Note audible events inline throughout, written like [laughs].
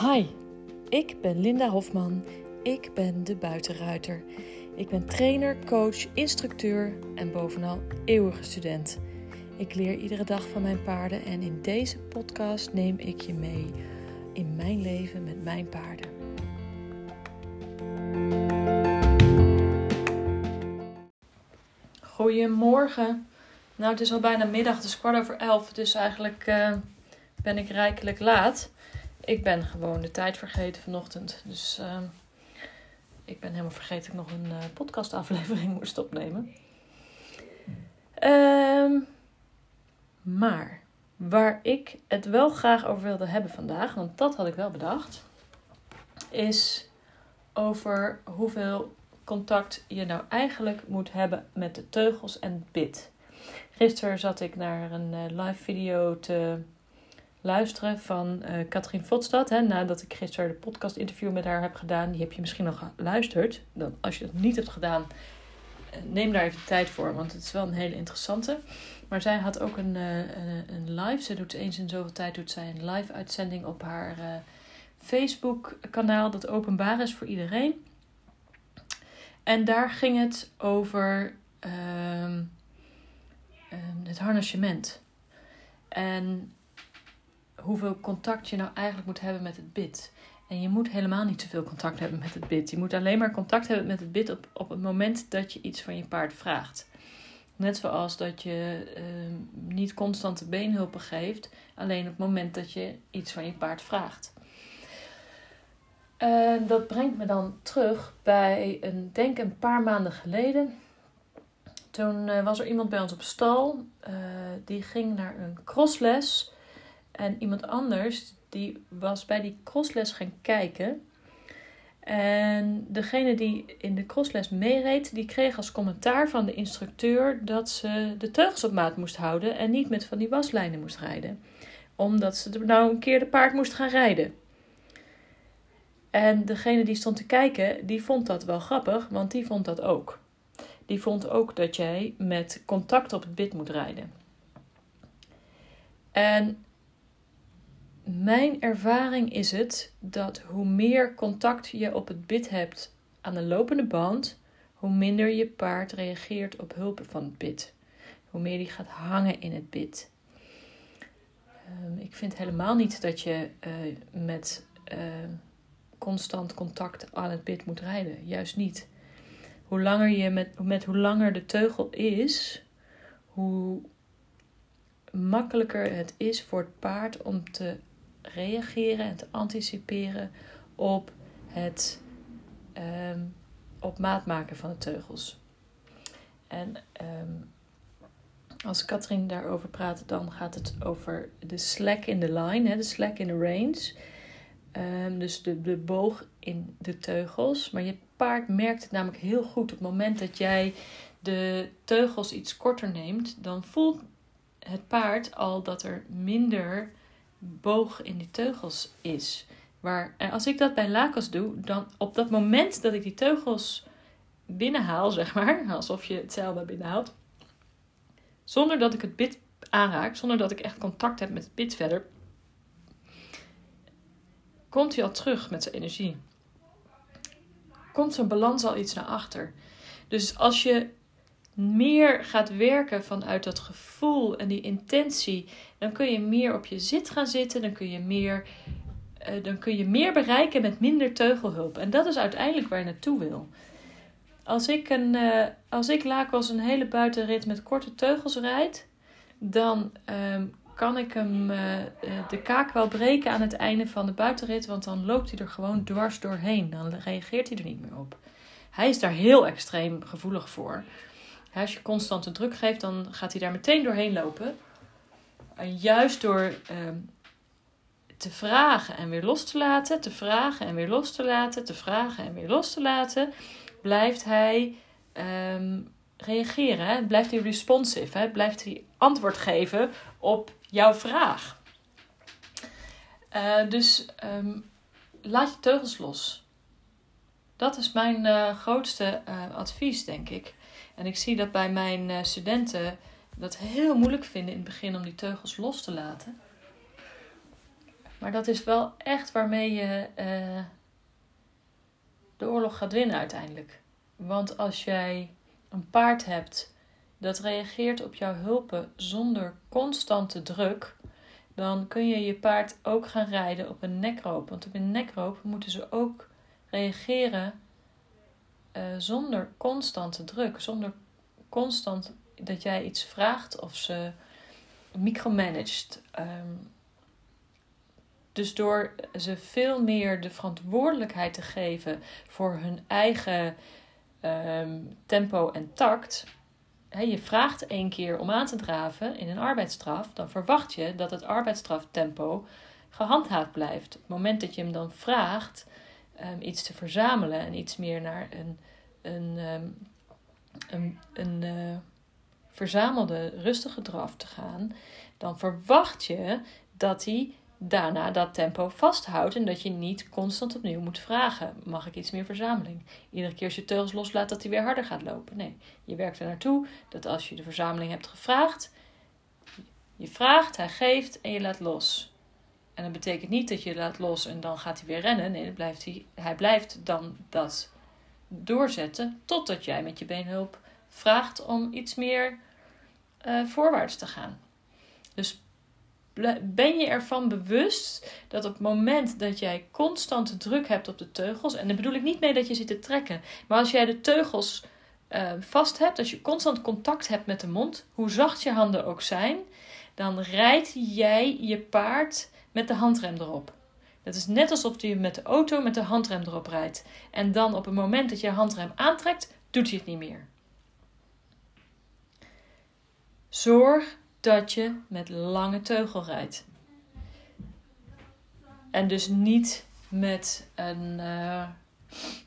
Hi, ik ben Linda Hofman. Ik ben de buitenruiter. Ik ben trainer, coach, instructeur en bovenal eeuwige student. Ik leer iedere dag van mijn paarden en in deze podcast neem ik je mee in mijn leven met mijn paarden. Goedemorgen. Nou, het is al bijna middag, het is kwart over elf, dus eigenlijk uh, ben ik rijkelijk laat. Ik ben gewoon de tijd vergeten vanochtend, dus uh, ik ben helemaal vergeten dat ik nog een uh, podcastaflevering [laughs] moest opnemen. Um, maar waar ik het wel graag over wilde hebben vandaag, want dat had ik wel bedacht, is over hoeveel contact je nou eigenlijk moet hebben met de teugels en bit. Gisteren zat ik naar een uh, live video te luisteren van uh, Katrien Vodstad. Hè, nadat ik gisteren de podcast interview met haar heb gedaan. Die heb je misschien nog geluisterd. Dan, als je dat niet hebt gedaan, uh, neem daar even tijd voor. Want het is wel een hele interessante. Maar zij had ook een, een, een, live. Ze doet eens in zoveel tijd doet zij een live uitzending op haar Facebook kanaal. Dat openbaar is voor iedereen. En daar ging het over uh, het harnassement. En hoeveel contact je nou eigenlijk moet hebben met het bit. En je moet helemaal niet zoveel contact hebben met het bit. Je moet alleen maar contact hebben met het bit op, op het moment dat je iets van je paard vraagt. Net zoals dat je uh, niet constante beenhulpen geeft, alleen op het moment dat je iets van je paard vraagt. En dat brengt me dan terug bij een, denk een paar maanden geleden. Toen uh, was er iemand bij ons op stal. Uh, die ging naar een crossles. En iemand anders die was bij die crossles gaan kijken. En degene die in de crossles meereed, die kreeg als commentaar van de instructeur dat ze de teugels op maat moest houden en niet met van die waslijnen moest rijden. Omdat ze nou een keer de paard moest gaan rijden. En degene die stond te kijken, die vond dat wel grappig, want die vond dat ook. Die vond ook dat jij met contact op het bit moet rijden. En mijn ervaring is het dat hoe meer contact je op het bit hebt aan de lopende band, hoe minder je paard reageert op hulp van het bit. Hoe meer die gaat hangen in het bit. Um, ik vind helemaal niet dat je uh, met uh, constant contact aan het bit moet rijden. Juist niet. Hoe langer je met, met hoe langer de teugel is, hoe makkelijker het is voor het paard om te reageren en te anticiperen op het um, op maat maken van de teugels. En um, als Katrien daarover praat, dan gaat het over de slack in the line, hè, de slack in the range. Um, dus de, de boog in de teugels. Maar je paard merkt het namelijk heel goed. Op het moment dat jij de teugels iets korter neemt, dan voelt het paard al dat er minder boog in die teugels is. Waar, en als ik dat bij lakens doe, dan op dat moment dat ik die teugels binnenhaal, zeg maar, [laughs] alsof je het zelf binnenhaalt, zonder dat ik het bit aanraak, zonder dat ik echt contact heb met het bit verder, komt hij al terug met zijn energie. Komt zijn balans al iets naar achter. Dus als je meer gaat werken vanuit dat gevoel en die intentie, dan kun je meer op je zit gaan zitten, dan kun je meer, uh, dan kun je meer bereiken met minder teugelhulp. En dat is uiteindelijk waar je naartoe wil. Als ik, een, uh, als ik Lakos een hele buitenrit met korte teugels rijd, dan um, kan ik hem uh, de kaak wel breken aan het einde van de buitenrit, want dan loopt hij er gewoon dwars doorheen. Dan reageert hij er niet meer op. Hij is daar heel extreem gevoelig voor. Als je constante druk geeft, dan gaat hij daar meteen doorheen lopen. En juist door uh, te vragen en weer los te laten, te vragen en weer los te laten, te vragen en weer los te laten, blijft hij um, reageren. Hè? Blijft hij responsive, hè? blijft hij antwoord geven op jouw vraag. Uh, dus um, laat je teugels los. Dat is mijn uh, grootste uh, advies, denk ik. En ik zie dat bij mijn studenten dat heel moeilijk vinden in het begin om die teugels los te laten. Maar dat is wel echt waarmee je uh, de oorlog gaat winnen uiteindelijk. Want als jij een paard hebt dat reageert op jouw hulpen zonder constante druk, dan kun je je paard ook gaan rijden op een nekroop. Want op een nekroop moeten ze ook reageren uh, zonder constante druk, zonder constant dat jij iets vraagt of ze micromanaged. Um, dus door ze veel meer de verantwoordelijkheid te geven voor hun eigen ehm, tempo en tact. je vraagt één keer om aan te draven in een arbeidsstraf, dan verwacht je dat het arbeidsstraftempo gehandhaafd blijft. Op het moment dat je hem dan vraagt um, iets te verzamelen en iets meer naar een, een, um, een, een uh, verzamelde, rustige draf te gaan, dan verwacht je dat hij daarna dat tempo vasthoudt en dat je niet constant opnieuw moet vragen: mag ik iets meer verzameling? Iedere keer als je teugels loslaat, dat hij weer harder gaat lopen. Nee, je werkt er naartoe dat als je de verzameling hebt gevraagd, je vraagt, hij geeft en je laat los. En dat betekent niet dat je laat los en dan gaat hij weer rennen. Nee, blijft hij, hij blijft dan dat doorzetten totdat jij met je beenhulp vraagt om iets meer uh, voorwaarts te gaan. Dus ben je ervan bewust dat op het moment dat jij constante druk hebt op de teugels, en daar bedoel ik niet mee dat je zit te trekken, maar als jij de teugels uh, vast hebt, als je constant contact hebt met de mond, hoe zacht je handen ook zijn, dan rijdt jij je paard met de handrem erop. Dat is net alsof je met de auto met de handrem erop rijdt. En dan op het moment dat je handrem aantrekt, doet hij het niet meer. Zorg dat je met lange teugel rijdt. En dus niet met, een, uh,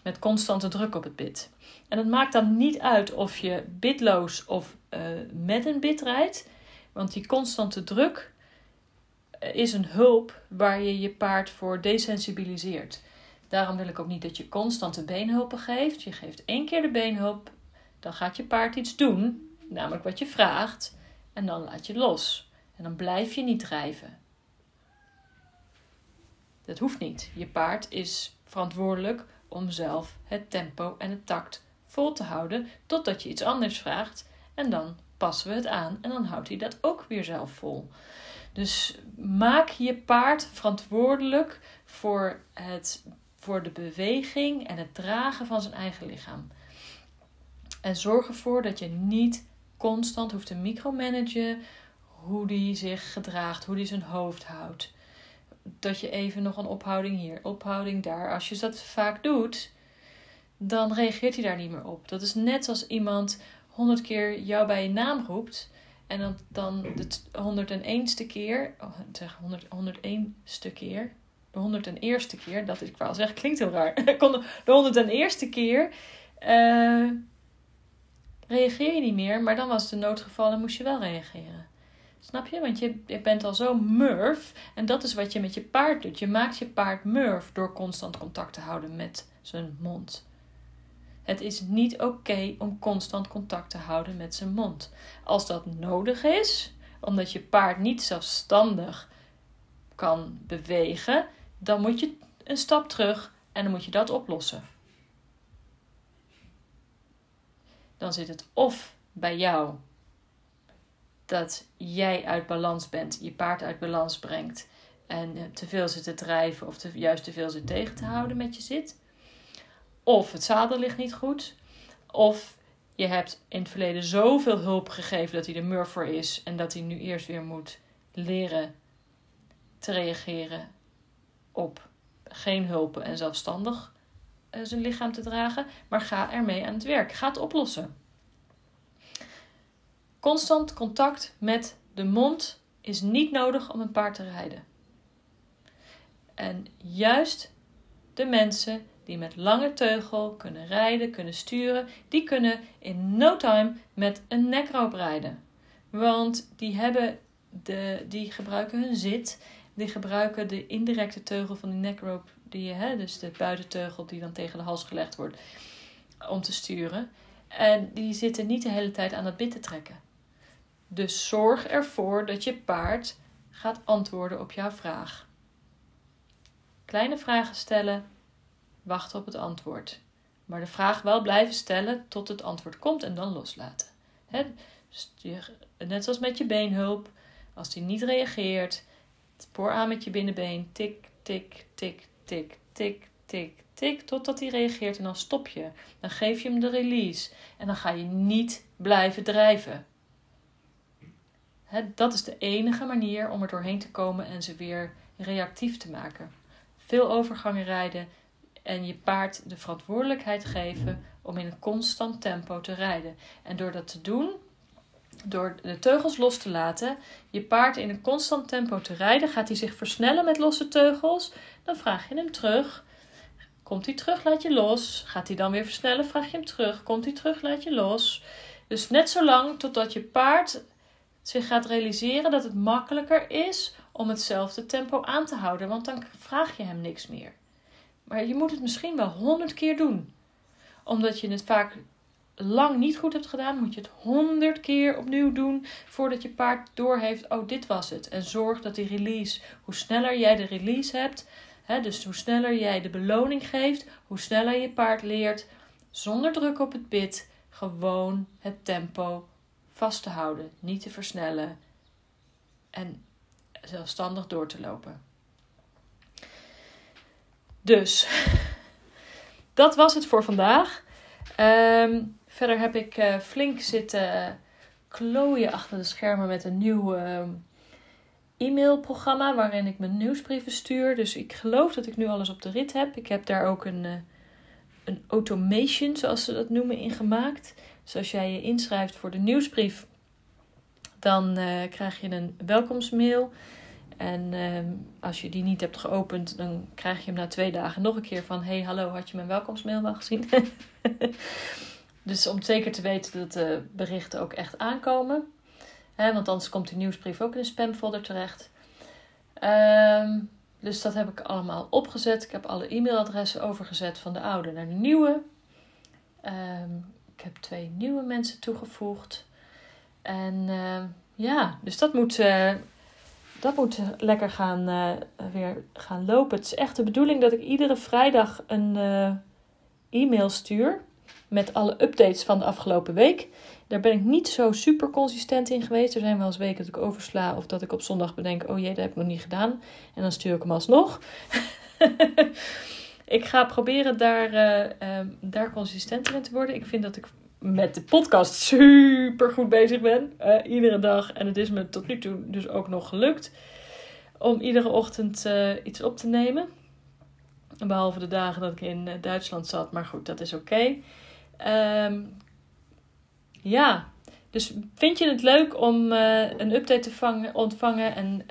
met constante druk op het bit. En het maakt dan niet uit of je bitloos of uh, met een bit rijdt. Want die constante druk eh, is een hulp waar je je paard voor desensibiliseert. Daarom wil ik ook niet dat je constante beenhulpen geeft. Je geeft één keer de beenhulp, dan gaat je paard iets doen, namelijk wat je vraagt en dan laat je los. En dan blijf je niet drijven. Dat hoeft niet. Je paard is verantwoordelijk om zelf het tempo en het tact vol te houden totdat je iets anders vraagt en dan passen we het aan en dan houdt hij dat ook weer zelf vol. Dus maak je paard verantwoordelijk voor, het, voor de beweging en het dragen van zijn eigen lichaam. En zorg ervoor dat je niet constant hoeft te micromanagen hoe die zich gedraagt, hoe die zijn hoofd houdt. Dat je even nog een ophouding hier, ophouding daar. Als je dat vaak doet, dan reageert hij daar niet meer op. Dat is net als iemand honderd keer jou bij je naam roept. En dan, dan de 101ste keer, oh, zeg 100, 101ste keer, de 101ste keer, dat ik wel zeg, klinkt heel raar. [laughs] De 101ste keer uh, reageer je niet meer, maar dan was een noodgeval en moest je wel reageren. Snap je? Want je, je bent al zo murf en dat is wat je met je paard doet. Je maakt je paard murf door constant contact te houden met zijn mond. Het is niet oké om constant contact te houden met zijn mond. Als dat nodig is, omdat je paard niet zelfstandig kan bewegen, dan moet je een stap terug en dan moet je dat oplossen. dan zit het of bij jou dat jij uit balans bent, je paard uit balans brengt en te veel zit te drijven of te, juist te veel zit tegen te houden met je zit. Of het zadel ligt niet goed. Of je hebt in het verleden zoveel hulp gegeven dat hij er mur voor is en dat hij nu eerst weer moet leren te reageren op geen hulpen en zelfstandig eh, zijn lichaam te dragen, maar ga ermee aan het werk. Ga het oplossen. Constant contact met de mond is niet nodig om een paard te rijden. En juist de mensen die met lange teugel kunnen rijden, kunnen sturen, die kunnen in no time met een nekroop rijden. Want die, hebben de, die gebruiken hun zit, die gebruiken de indirecte teugel van die nekroop die hè, dus de buitenteugel die dan tegen de hals gelegd wordt om te sturen. En die zitten niet de hele tijd aan het bit te trekken. Dus zorg ervoor dat je paard gaat antwoorden op jouw vraag. Kleine vragen stellen, wachten op het antwoord. Maar de vraag wel blijven stellen tot het antwoord komt en dan loslaten. Dus net zoals met je beenhulp, als die niet reageert, spoor aan met je binnenbeen, tik, tik, tik, tik, tik, tik, tik, totdat hij reageert en dan stop je. Dan geef je hem de release en dan ga je niet blijven drijven. dat is de enige manier om er doorheen te komen en ze weer reactief te maken. Veel overgangen rijden en je paard de verantwoordelijkheid geven om in een constant tempo te rijden. En door dat te doen, door de teugels los te laten, je paard in een constant tempo te rijden, gaat hij zich versnellen met losse teugels. Dan vraag je hem terug. Komt hij terug, laat je los. Gaat hij dan weer versnellen, vraag je hem terug. Komt hij terug, laat je los. Dus net zo lang totdat je paard zich gaat realiseren dat het makkelijker is om hetzelfde tempo aan te houden, want dan vraag je hem niks meer. Maar je moet het misschien wel honderd keer doen. Omdat je het vaak lang niet goed hebt gedaan, moet je het honderd keer opnieuw doen voordat je paard doorheeft, oh dit was het. En zorg dat die release, hoe sneller jij de release hebt, hè, dus hoe sneller jij de beloning geeft, hoe sneller je paard leert, zonder druk op het bit, gewoon het tempo vast te houden, niet te versnellen en zelfstandig door te lopen. Dus, dat was het voor vandaag. Um, Verder heb ik uh, flink zitten klooien achter de schermen met een nieuw uh, e-mailprogramma waarin ik mijn nieuwsbrieven stuur. Dus ik geloof dat ik nu alles op de rit heb. Ik heb daar ook een, uh, een automation, zoals ze dat noemen, in gemaakt. Dus als jij je inschrijft voor de nieuwsbrief, dan uh, krijg je een welkomstmail. En ehm, als je die niet hebt geopend, dan krijg je hem na twee dagen nog een keer van: Hey, hallo, had je mijn welkomstmail wel gezien? [laughs] Dus om zeker te weten dat de berichten ook echt aankomen. Want anders komt die nieuwsbrief ook in de spamfolder terecht. Ehm, dus dat heb ik allemaal opgezet. Ik heb alle e-mailadressen overgezet van de oude naar de nieuwe. Ehm, ik heb twee nieuwe mensen toegevoegd. En ja, dus dat moet, uh, dat moet lekker gaan, uh, weer gaan lopen. Het is echt de bedoeling dat ik iedere vrijdag een uh, e-mail stuur met alle updates van de afgelopen week. Daar ben ik niet zo super consistent in geweest. Er zijn wel eens weken dat ik oversla of dat ik op zondag bedenk: oh jee, dat heb ik nog niet gedaan. En dan stuur ik hem alsnog. [laughs] ik ga proberen daar, uh, daar consistenter in te worden. Ik vind dat ik met de podcast super goed bezig ben. Iedere dag. En het is me tot nu toe dus ook nog gelukt om iedere ochtend uh, iets op te nemen. Behalve de dagen dat ik in Duitsland zat. Maar goed, dat is oké. Um, ja, dus vind je het leuk om uh, een update te vangen, ontvangen en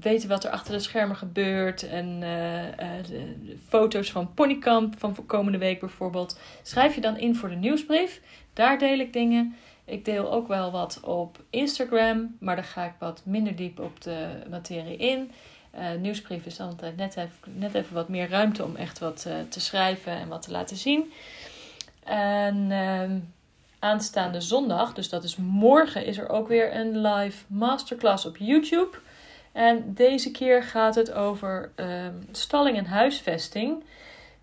weten wat er achter de schermen gebeurt en de foto's van Ponykamp van komende week bijvoorbeeld, schrijf je dan in voor de nieuwsbrief. Daar deel ik dingen. Ik deel ook wel wat op Instagram, maar daar ga ik wat minder diep op de materie in. Uh, nieuwsbrief is altijd net even, net even wat meer ruimte om echt wat te schrijven en wat te laten zien. En uh, aanstaande zondag, dus dat is morgen, is er ook weer een live masterclass op YouTube. En deze keer gaat het over ehm, stalling en huisvesting.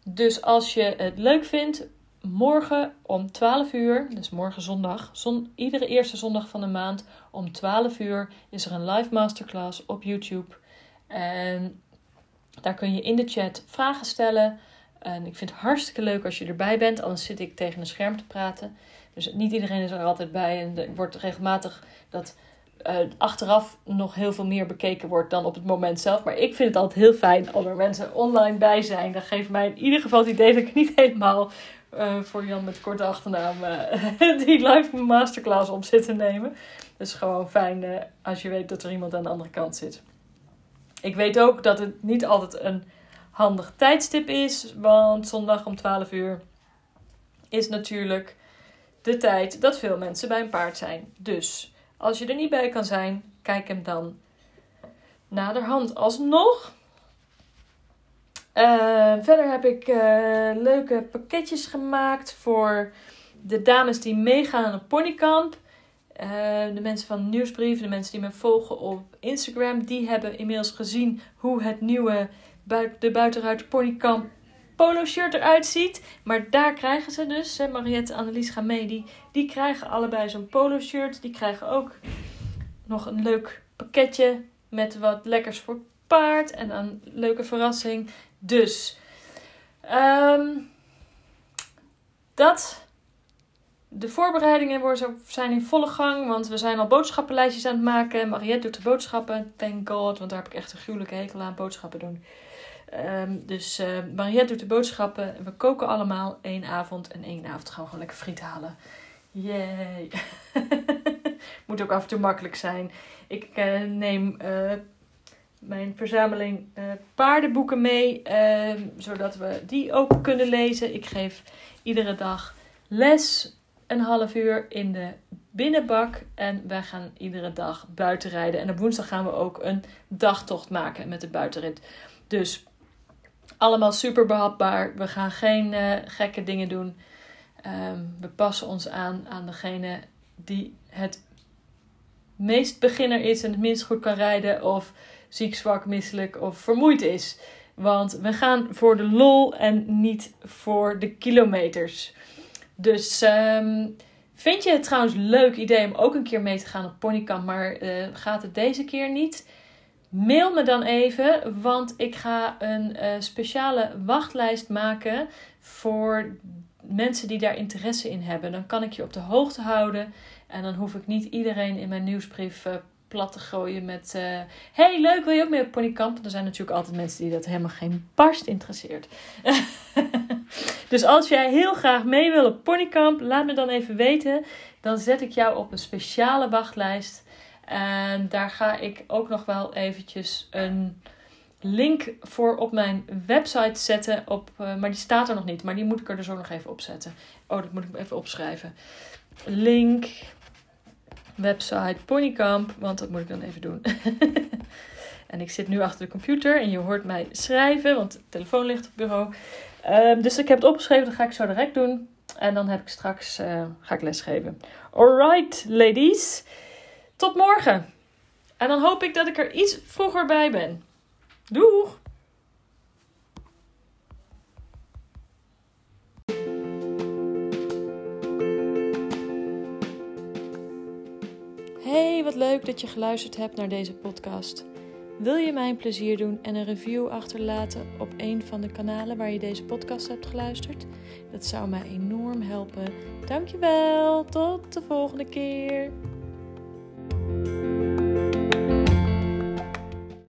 Dus als je het leuk vindt, morgen om 12 uur, dus morgen zondag, zon, iedere eerste zondag van de maand om 12 uur is er een live masterclass op YouTube. En daar kun je in de chat vragen stellen. En ik vind het hartstikke leuk als je erbij bent, anders zit ik tegen een scherm te praten. Dus niet iedereen is er altijd bij. En er wordt regelmatig dat uh, achteraf nog heel veel meer bekeken wordt dan op het moment zelf. Maar ik vind het altijd heel fijn als er mensen online bij zijn. Dat geeft mij in ieder geval het idee dat ik niet helemaal uh, voor Jan met korte achternaam uh, [laughs] die live masterclass op zit te nemen. Dus gewoon fijn als je weet dat er iemand aan de andere kant zit. Ik weet ook dat het niet altijd een handig tijdstip is, want zondag om 12 uur is natuurlijk de tijd dat veel mensen bij een paard zijn. Dus als je er niet bij kan zijn, kijk hem dan naderhand alsnog. Uh, verder heb ik uh, leuke pakketjes gemaakt voor de dames die meegaan op ponykamp. de mensen van Nieuwsbrief, de mensen die me volgen op Instagram, die hebben inmiddels gezien hoe het nieuwe de Buitenruiter Ponykamp polo shirt eruit ziet. Maar daar krijgen ze dus, Mariette en Annelies gaan mee, die, die krijgen allebei zo'n polo shirt. Die krijgen ook nog een leuk pakketje met wat lekkers voor paard en een leuke verrassing. Dus, um, dat. De voorbereidingen zijn in volle gang, want we zijn al boodschappenlijstjes aan het maken. Mariette doet de boodschappen, thank god, want daar heb ik echt een gruwelijke hekel aan, boodschappen doen. Um, dus uh, Mariette doet de boodschappen. We koken allemaal één avond. En één avond gaan we gewoon lekker friet halen. Yay. [laughs] Moet ook af en toe makkelijk zijn. Ik uh, neem uh, mijn verzameling paardenboeken mee. Ehm, zodat we die ook kunnen lezen. Ik geef iedere dag les. Een half uur in de binnenbak. En wij gaan iedere dag buiten rijden. En op woensdag gaan we ook een dagtocht maken met de buitenrit. Dus allemaal super behapbaar. We gaan geen uh, gekke dingen doen. Um, we passen ons aan aan degene die het meest beginner is en het minst goed kan rijden. Of ziek, zwak, misselijk of vermoeid is. Want we gaan voor de lol en niet voor de kilometers. Dus um, vind je het trouwens leuk idee om ook een keer mee te gaan op Ponykamp, maar uh, gaat het deze keer niet? Mail me dan even, want ik ga een uh, speciale wachtlijst maken voor mensen die daar interesse in hebben. Dan kan ik je op de hoogte houden en dan hoef ik niet iedereen in mijn nieuwsbrief uh, plat te gooien met... Uh, hey, leuk, wil je ook mee op ponykamp? Er zijn natuurlijk altijd mensen die dat helemaal geen barst interesseert. [laughs] dus als jij heel graag mee wil op ponykamp, laat me dan even weten. Dan zet ik jou op een speciale wachtlijst... En daar ga ik ook nog wel eventjes een link voor op mijn website zetten. Op, uh, maar die staat er nog niet. Maar die moet ik er dus ook nog even opzetten. Oh, dat moet ik even opschrijven. Link, website, Ponykamp. Want dat moet ik dan even doen. [laughs] en ik zit nu achter de computer en je hoort mij schrijven. Want de telefoon ligt op het bureau. Uh, dus ik heb het opgeschreven. Dat ga ik zo direct doen. En dan heb ik straks uh, ga ik lesgeven. Alright, ladies. Tot morgen. En dan hoop ik dat ik er iets vroeger bij ben. Doeg! Hey, wat leuk dat je geluisterd hebt naar deze podcast. Wil je mij een plezier doen en een review achterlaten op een van de kanalen waar je deze podcast hebt geluisterd? Dat zou mij enorm helpen. Dankjewel. Tot de volgende keer.